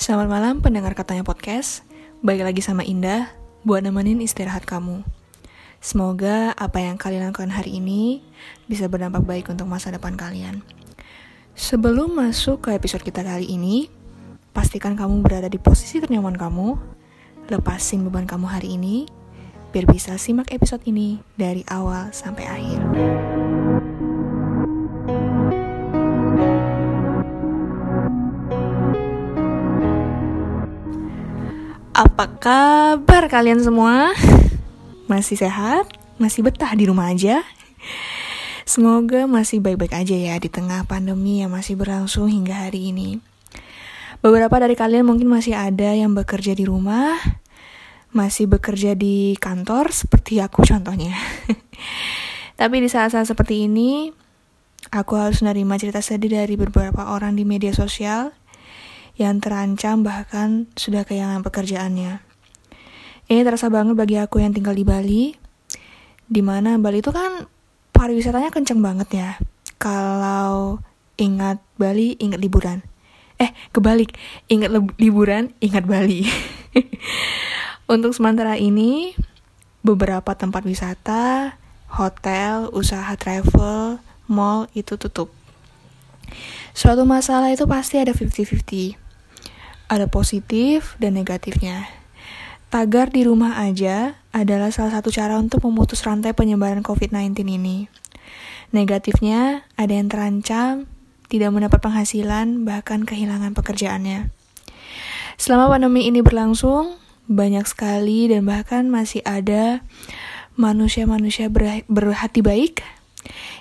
Selamat malam pendengar katanya podcast. Balik lagi sama Indah buat nemenin istirahat kamu. Semoga apa yang kalian lakukan hari ini bisa berdampak baik untuk masa depan kalian. Sebelum masuk ke episode kita kali ini, pastikan kamu berada di posisi ternyaman kamu, lepasin beban kamu hari ini, biar bisa simak episode ini dari awal sampai akhir. Apa kabar kalian semua? Masih sehat? Masih betah di rumah aja? Semoga masih baik-baik aja ya di tengah pandemi yang masih berlangsung hingga hari ini. Beberapa dari kalian mungkin masih ada yang bekerja di rumah, masih bekerja di kantor seperti aku contohnya. Tapi di saat-saat seperti ini, aku harus menerima cerita sedih dari beberapa orang di media sosial yang terancam bahkan sudah kehilangan pekerjaannya. Ini terasa banget bagi aku yang tinggal di Bali, di mana Bali itu kan pariwisatanya kenceng banget ya. Kalau ingat Bali, ingat liburan. Eh, kebalik, ingat liburan, ingat Bali. Untuk sementara ini, beberapa tempat wisata, hotel, usaha travel, mall itu tutup. Suatu masalah itu pasti ada 50-50 ada positif dan negatifnya. Tagar di rumah aja adalah salah satu cara untuk memutus rantai penyebaran COVID-19 ini. Negatifnya, ada yang terancam, tidak mendapat penghasilan, bahkan kehilangan pekerjaannya. Selama pandemi ini berlangsung, banyak sekali dan bahkan masih ada manusia-manusia berhati baik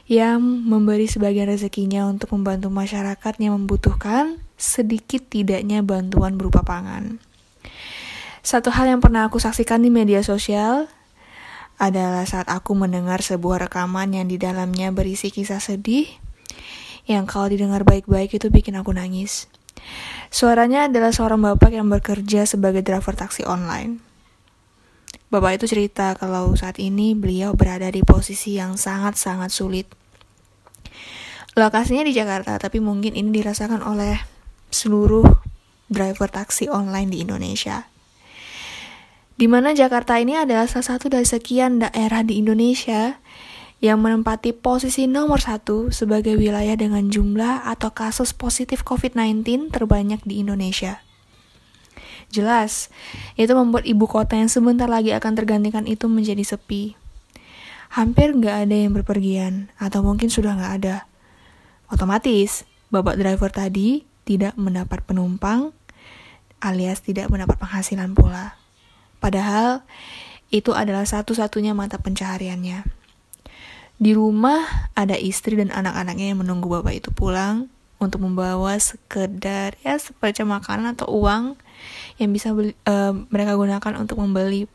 yang memberi sebagian rezekinya untuk membantu masyarakat yang membutuhkan sedikit tidaknya bantuan berupa pangan. Satu hal yang pernah aku saksikan di media sosial adalah saat aku mendengar sebuah rekaman yang di dalamnya berisi kisah sedih yang kalau didengar baik-baik itu bikin aku nangis. Suaranya adalah seorang bapak yang bekerja sebagai driver taksi online. Bapak itu cerita kalau saat ini beliau berada di posisi yang sangat-sangat sulit. Lokasinya di Jakarta, tapi mungkin ini dirasakan oleh seluruh driver taksi online di Indonesia. Di mana Jakarta ini adalah salah satu dari sekian daerah di Indonesia yang menempati posisi nomor satu sebagai wilayah dengan jumlah atau kasus positif COVID-19 terbanyak di Indonesia. Jelas, itu membuat ibu kota yang sebentar lagi akan tergantikan itu menjadi sepi. Hampir nggak ada yang berpergian, atau mungkin sudah nggak ada. Otomatis, bapak driver tadi tidak mendapat penumpang alias tidak mendapat penghasilan pula. Padahal itu adalah satu-satunya mata pencahariannya. Di rumah ada istri dan anak-anaknya yang menunggu bapak itu pulang untuk membawa sekedar ya seperti makanan atau uang yang bisa beli, uh, mereka gunakan untuk membeli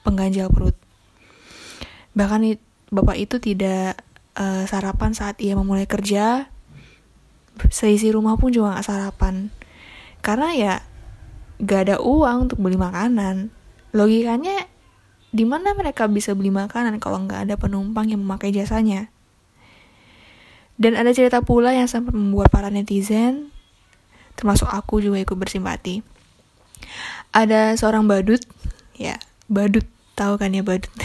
pengganjal perut. Bahkan bapak itu tidak uh, sarapan saat ia memulai kerja seisi rumah pun juga gak sarapan. Karena ya gak ada uang untuk beli makanan. Logikanya di mana mereka bisa beli makanan kalau nggak ada penumpang yang memakai jasanya? Dan ada cerita pula yang sempat membuat para netizen termasuk aku juga ikut bersimpati. Ada seorang badut ya badut tahu kan ya badut?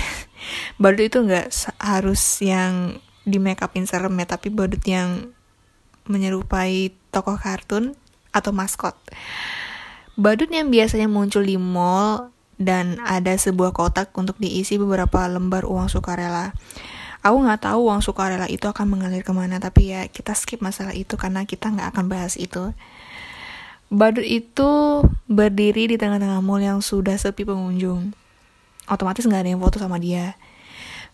Badut itu nggak harus yang di make upin serem ya tapi badut yang menyerupai tokoh kartun atau maskot. Badut yang biasanya muncul di mall dan ada sebuah kotak untuk diisi beberapa lembar uang sukarela. Aku nggak tahu uang sukarela itu akan mengalir ke mana, tapi ya kita skip masalah itu karena kita nggak akan bahas itu. Badut itu berdiri di tengah-tengah mall yang sudah sepi pengunjung. Otomatis nggak ada yang foto sama dia.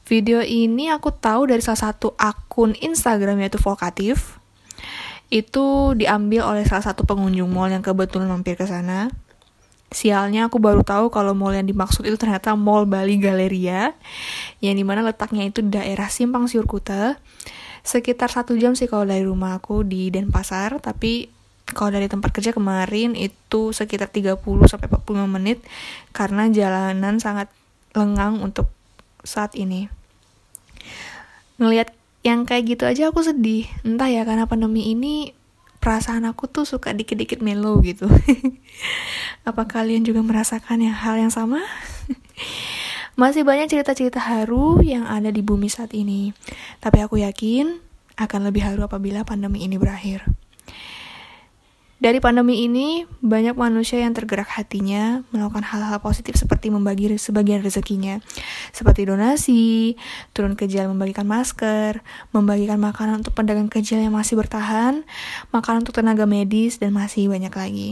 Video ini aku tahu dari salah satu akun Instagram yaitu Vokatif itu diambil oleh salah satu pengunjung mall yang kebetulan mampir ke sana. Sialnya aku baru tahu kalau mall yang dimaksud itu ternyata Mall Bali Galeria, yang di mana letaknya itu di daerah Simpang Siur Kuta. Sekitar satu jam sih kalau dari rumah aku di Denpasar, tapi kalau dari tempat kerja kemarin itu sekitar 30 sampai 45 menit karena jalanan sangat lengang untuk saat ini. Ngelihat yang kayak gitu aja aku sedih. Entah ya karena pandemi ini perasaan aku tuh suka dikit-dikit melo gitu. Apa kalian juga merasakan yang hal yang sama? Masih banyak cerita-cerita haru yang ada di bumi saat ini. Tapi aku yakin akan lebih haru apabila pandemi ini berakhir. Dari pandemi ini, banyak manusia yang tergerak hatinya melakukan hal-hal positif seperti membagi sebagian rezekinya, seperti donasi, turun ke jalan membagikan masker, membagikan makanan untuk pedagang kecil yang masih bertahan, makanan untuk tenaga medis, dan masih banyak lagi.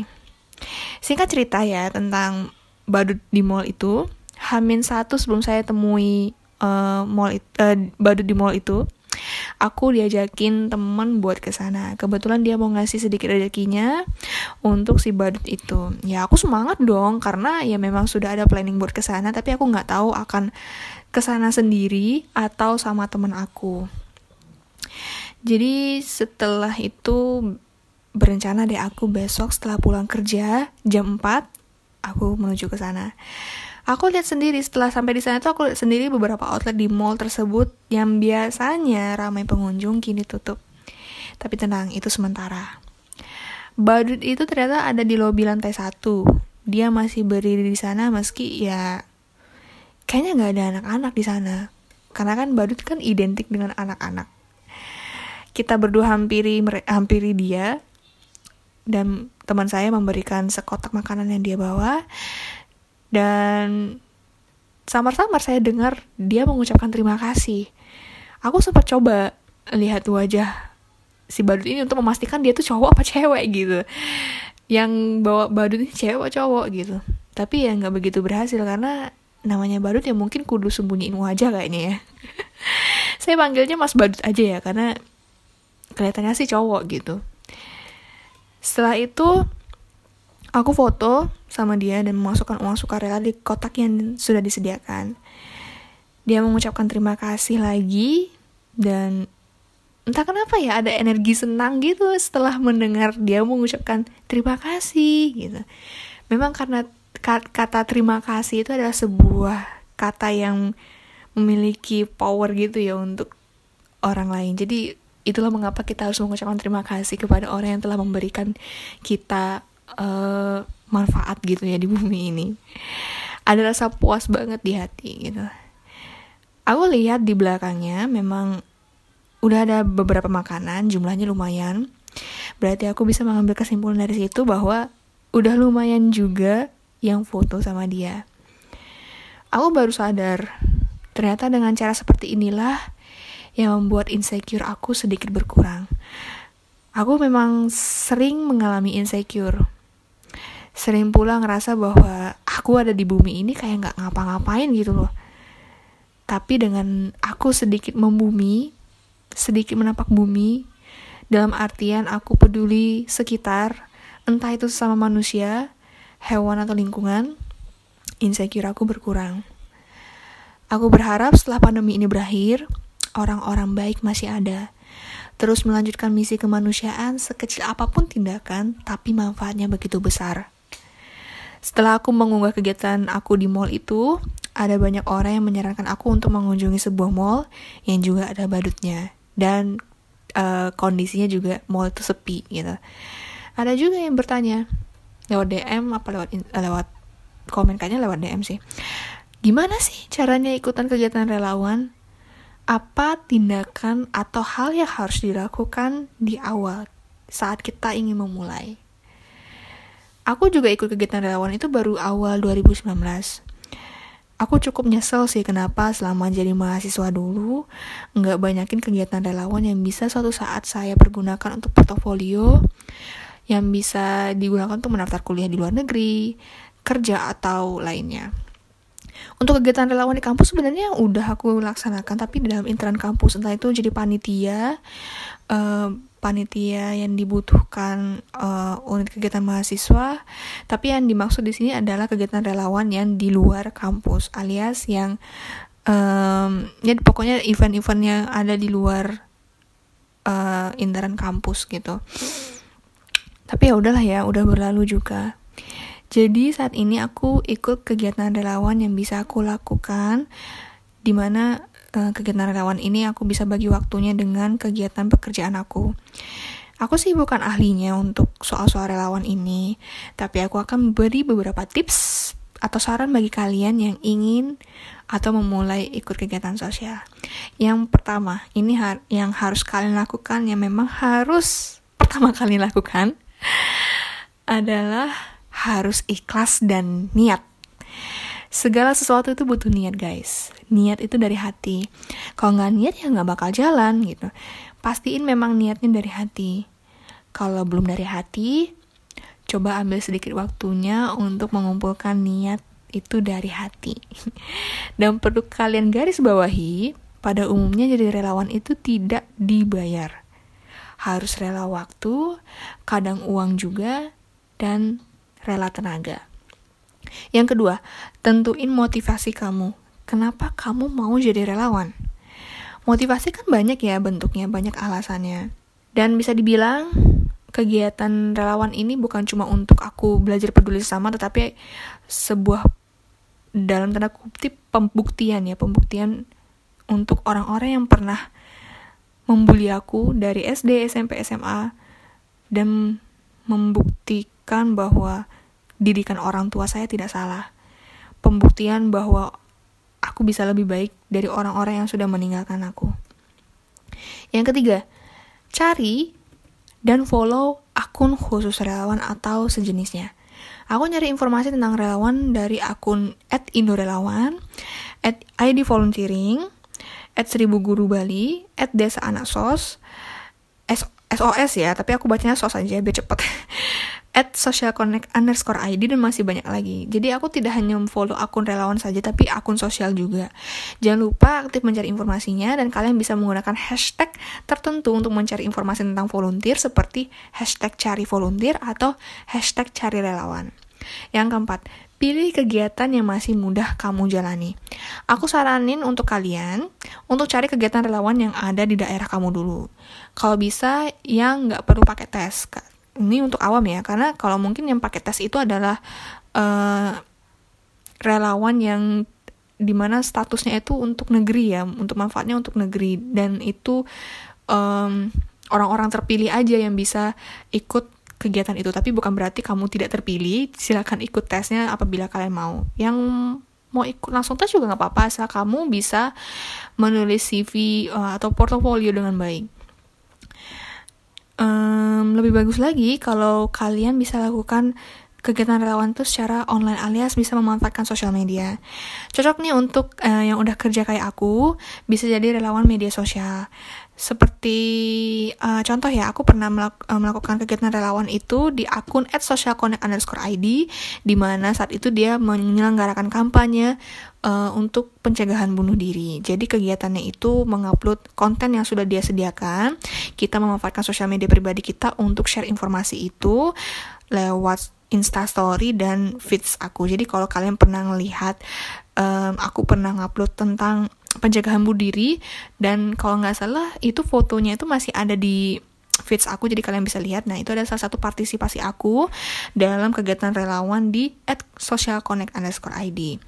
Singkat cerita ya tentang badut di mall itu, Hamin satu sebelum saya temui uh, mall uh, badut di mall itu, aku diajakin temen buat ke sana. Kebetulan dia mau ngasih sedikit rezekinya untuk si badut itu. Ya aku semangat dong karena ya memang sudah ada planning buat ke sana, tapi aku nggak tahu akan ke sana sendiri atau sama temen aku. Jadi setelah itu berencana deh aku besok setelah pulang kerja jam 4 aku menuju ke sana. Aku lihat sendiri setelah sampai di sana tuh aku lihat sendiri beberapa outlet di mall tersebut yang biasanya ramai pengunjung kini tutup. Tapi tenang, itu sementara. Badut itu ternyata ada di lobi lantai satu. Dia masih berdiri di sana meski ya kayaknya nggak ada anak-anak di sana. Karena kan badut kan identik dengan anak-anak. Kita berdua hampiri hampiri dia dan teman saya memberikan sekotak makanan yang dia bawa dan samar-samar saya dengar dia mengucapkan terima kasih. Aku sempat coba lihat wajah si badut ini untuk memastikan dia tuh cowok apa cewek gitu. Yang bawa badut ini cewek cowok gitu. Tapi ya nggak begitu berhasil karena namanya badut ya mungkin kudu sembunyiin wajah kayaknya ya. saya panggilnya Mas Badut aja ya karena kelihatannya sih cowok gitu. Setelah itu Aku foto sama dia dan memasukkan uang sukarela di kotak yang sudah disediakan. Dia mengucapkan terima kasih lagi dan entah kenapa ya ada energi senang gitu setelah mendengar dia mengucapkan terima kasih gitu. Memang karena kata terima kasih itu adalah sebuah kata yang memiliki power gitu ya untuk orang lain. Jadi itulah mengapa kita harus mengucapkan terima kasih kepada orang yang telah memberikan kita uh, manfaat gitu ya di bumi ini. Ada rasa puas banget di hati gitu. Aku lihat di belakangnya memang udah ada beberapa makanan jumlahnya lumayan. Berarti aku bisa mengambil kesimpulan dari situ bahwa udah lumayan juga yang foto sama dia. Aku baru sadar ternyata dengan cara seperti inilah yang membuat insecure aku sedikit berkurang. Aku memang sering mengalami insecure sering pula ngerasa bahwa aku ada di bumi ini kayak nggak ngapa-ngapain gitu loh. Tapi dengan aku sedikit membumi sedikit menapak bumi dalam artian aku peduli sekitar entah itu sama manusia hewan atau lingkungan insecure aku berkurang. Aku berharap setelah pandemi ini berakhir orang-orang baik masih ada. Terus melanjutkan misi kemanusiaan sekecil apa pun tindakan, tapi manfaatnya begitu besar. Setelah aku mengunggah kegiatan aku di mall itu, ada banyak orang yang menyarankan aku untuk mengunjungi sebuah mall yang juga ada badutnya. Dan uh, kondisinya juga mall itu sepi gitu. Ada juga yang bertanya lewat DM apa lewat uh, lewat komen kayaknya lewat DM sih. Gimana sih caranya ikutan kegiatan relawan? Apa tindakan atau hal yang harus dilakukan di awal saat kita ingin memulai? Aku juga ikut kegiatan relawan itu baru awal 2019. Aku cukup nyesel sih kenapa selama jadi mahasiswa dulu nggak banyakin kegiatan relawan yang bisa suatu saat saya pergunakan untuk portofolio yang bisa digunakan untuk mendaftar kuliah di luar negeri, kerja atau lainnya. Untuk kegiatan relawan di kampus sebenarnya udah aku laksanakan tapi di dalam intern kampus entah itu jadi panitia uh, panitia yang dibutuhkan uh, unit kegiatan mahasiswa, tapi yang dimaksud di sini adalah kegiatan relawan yang di luar kampus, alias yang um, ya pokoknya event-event yang ada di luar uh, kampus gitu. Tapi ya udahlah ya, udah berlalu juga. Jadi saat ini aku ikut kegiatan relawan yang bisa aku lakukan, di mana kegiatan relawan ini aku bisa bagi waktunya dengan kegiatan pekerjaan aku. Aku sih bukan ahlinya untuk soal-soal relawan ini, tapi aku akan beri beberapa tips atau saran bagi kalian yang ingin atau memulai ikut kegiatan sosial. Yang pertama, ini har yang harus kalian lakukan, yang memang harus pertama kali lakukan adalah harus ikhlas dan niat. Segala sesuatu itu butuh niat guys. Niat itu dari hati. Kalau nggak niat ya nggak bakal jalan gitu pastiin memang niatnya dari hati. Kalau belum dari hati, coba ambil sedikit waktunya untuk mengumpulkan niat itu dari hati. Dan perlu kalian garis bawahi, pada umumnya jadi relawan itu tidak dibayar. Harus rela waktu, kadang uang juga, dan rela tenaga. Yang kedua, tentuin motivasi kamu. Kenapa kamu mau jadi relawan? Motivasi kan banyak ya bentuknya, banyak alasannya. Dan bisa dibilang kegiatan relawan ini bukan cuma untuk aku belajar peduli sama, tetapi sebuah dalam tanda kutip pembuktian ya, pembuktian untuk orang-orang yang pernah membuli aku dari SD, SMP, SMA dan membuktikan bahwa didikan orang tua saya tidak salah. Pembuktian bahwa aku bisa lebih baik dari orang-orang yang sudah meninggalkan aku. Yang ketiga, cari dan follow akun khusus relawan atau sejenisnya. Aku nyari informasi tentang relawan dari akun at indorelawan, at ID volunteering, at seribu guru Bali, at desa anak sos, SOS ya, tapi aku bacanya sos aja biar cepet. at social connect underscore ID dan masih banyak lagi. Jadi aku tidak hanya follow akun relawan saja, tapi akun sosial juga. Jangan lupa aktif mencari informasinya dan kalian bisa menggunakan hashtag tertentu untuk mencari informasi tentang volunteer seperti hashtag cari volunteer atau hashtag cari relawan. Yang keempat, pilih kegiatan yang masih mudah kamu jalani. Aku saranin untuk kalian untuk cari kegiatan relawan yang ada di daerah kamu dulu. Kalau bisa yang nggak perlu pakai tes, ini untuk awam ya karena kalau mungkin yang pakai tes itu adalah uh, relawan yang di mana statusnya itu untuk negeri ya untuk manfaatnya untuk negeri. Dan itu orang orang-orang terpilih aja yang bisa ikut kegiatan itu. Tapi bukan berarti kamu tidak terpilih silakan ikut tesnya apabila kalian mau. Yang mau ikut langsung tes juga nggak apa-apa asal kamu bisa menulis CV uh, eh, atau portofolio dengan baik um, lebih bagus lagi kalau kalian bisa lakukan kegiatan relawan itu secara online alias bisa memanfaatkan sosial media. Cocok nih untuk uh, yang udah kerja kayak aku, bisa jadi relawan media sosial. Seperti uh, contoh ya, aku pernah melak uh, melakukan kegiatan relawan itu di akun @socialconnect_id, di mana saat itu dia menyelenggarakan kampanye uh, untuk pencegahan bunuh diri. Jadi kegiatannya itu mengupload konten yang sudah dia sediakan. Kita memanfaatkan sosial media pribadi kita untuk share informasi itu lewat instastory dan feeds aku. Jadi kalau kalian pernah ngelihat, um, aku pernah ngupload tentang pencegahan bunuh diri. Dan kalau nggak salah itu fotonya itu masih ada di feeds aku jadi kalian bisa lihat nah itu adalah salah satu partisipasi aku dalam kegiatan relawan di at social connect underscore ID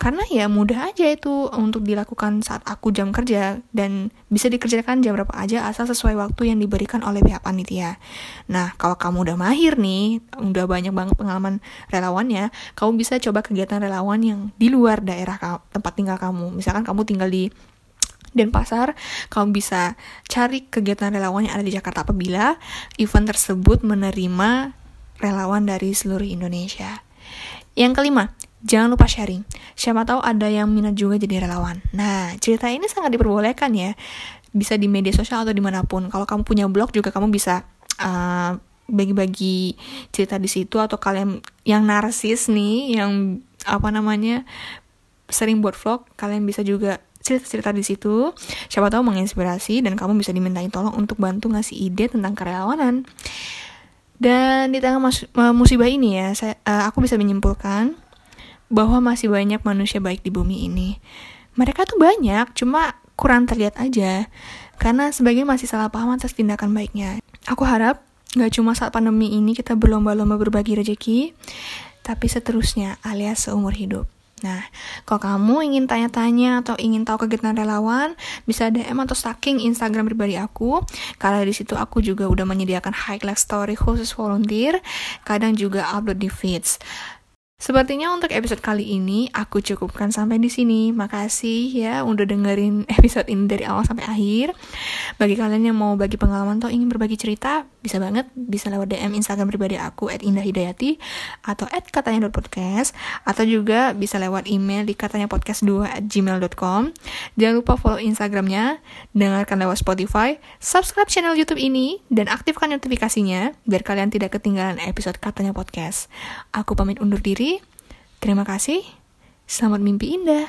karena ya mudah aja itu untuk dilakukan saat aku jam kerja dan bisa dikerjakan jam berapa aja asal sesuai waktu yang diberikan oleh pihak panitia. Nah, kalau kamu udah mahir nih, udah banyak banget pengalaman relawannya, kamu bisa coba kegiatan relawan yang di luar daerah tempat tinggal kamu. Misalkan kamu tinggal di Denpasar, kamu bisa cari kegiatan relawan yang ada di Jakarta apabila event tersebut menerima relawan dari seluruh Indonesia. Yang kelima, Jangan lupa sharing. Siapa tahu ada yang minat juga jadi relawan. Nah, cerita ini sangat diperbolehkan ya. Bisa di media sosial atau di mana pun. Kalau kamu punya blog juga kamu bisa uh, bagi-bagi cerita di situ atau kalian yang narsis nih, yang apa namanya sering buat vlog, kalian bisa juga cerita-cerita di situ. Siapa tahu menginspirasi dan kamu bisa dimintain tolong untuk bantu ngasih ide tentang karyawanan. Dan di tengah musibah ini ya, saya, uh, aku bisa menyimpulkan bahwa masih banyak manusia baik di bumi ini. Mereka tuh banyak, cuma kurang terlihat aja. Karena sebagian masih salah paham atas tindakan baiknya. Aku harap gak cuma saat pandemi ini kita berlomba-lomba berbagi rezeki, tapi seterusnya alias seumur hidup. Nah, kalau kamu ingin tanya-tanya atau ingin tahu kegiatan relawan, bisa DM atau stalking Instagram pribadi aku. Karena di situ aku juga udah menyediakan highlight story khusus volunteer, kadang juga upload di feeds. Sepertinya untuk episode kali ini aku cukupkan sampai di sini. Makasih ya udah dengerin episode ini dari awal sampai akhir. Bagi kalian yang mau bagi pengalaman atau ingin berbagi cerita, bisa banget bisa lewat DM Instagram pribadi aku @indahhidayati atau @katanya.podcast atau juga bisa lewat email di katanya podcast2 at gmail.com. Jangan lupa follow Instagramnya, dengarkan lewat Spotify, subscribe channel YouTube ini, dan aktifkan notifikasinya biar kalian tidak ketinggalan episode katanya podcast. Aku pamit undur diri. Terima kasih. Selamat mimpi indah.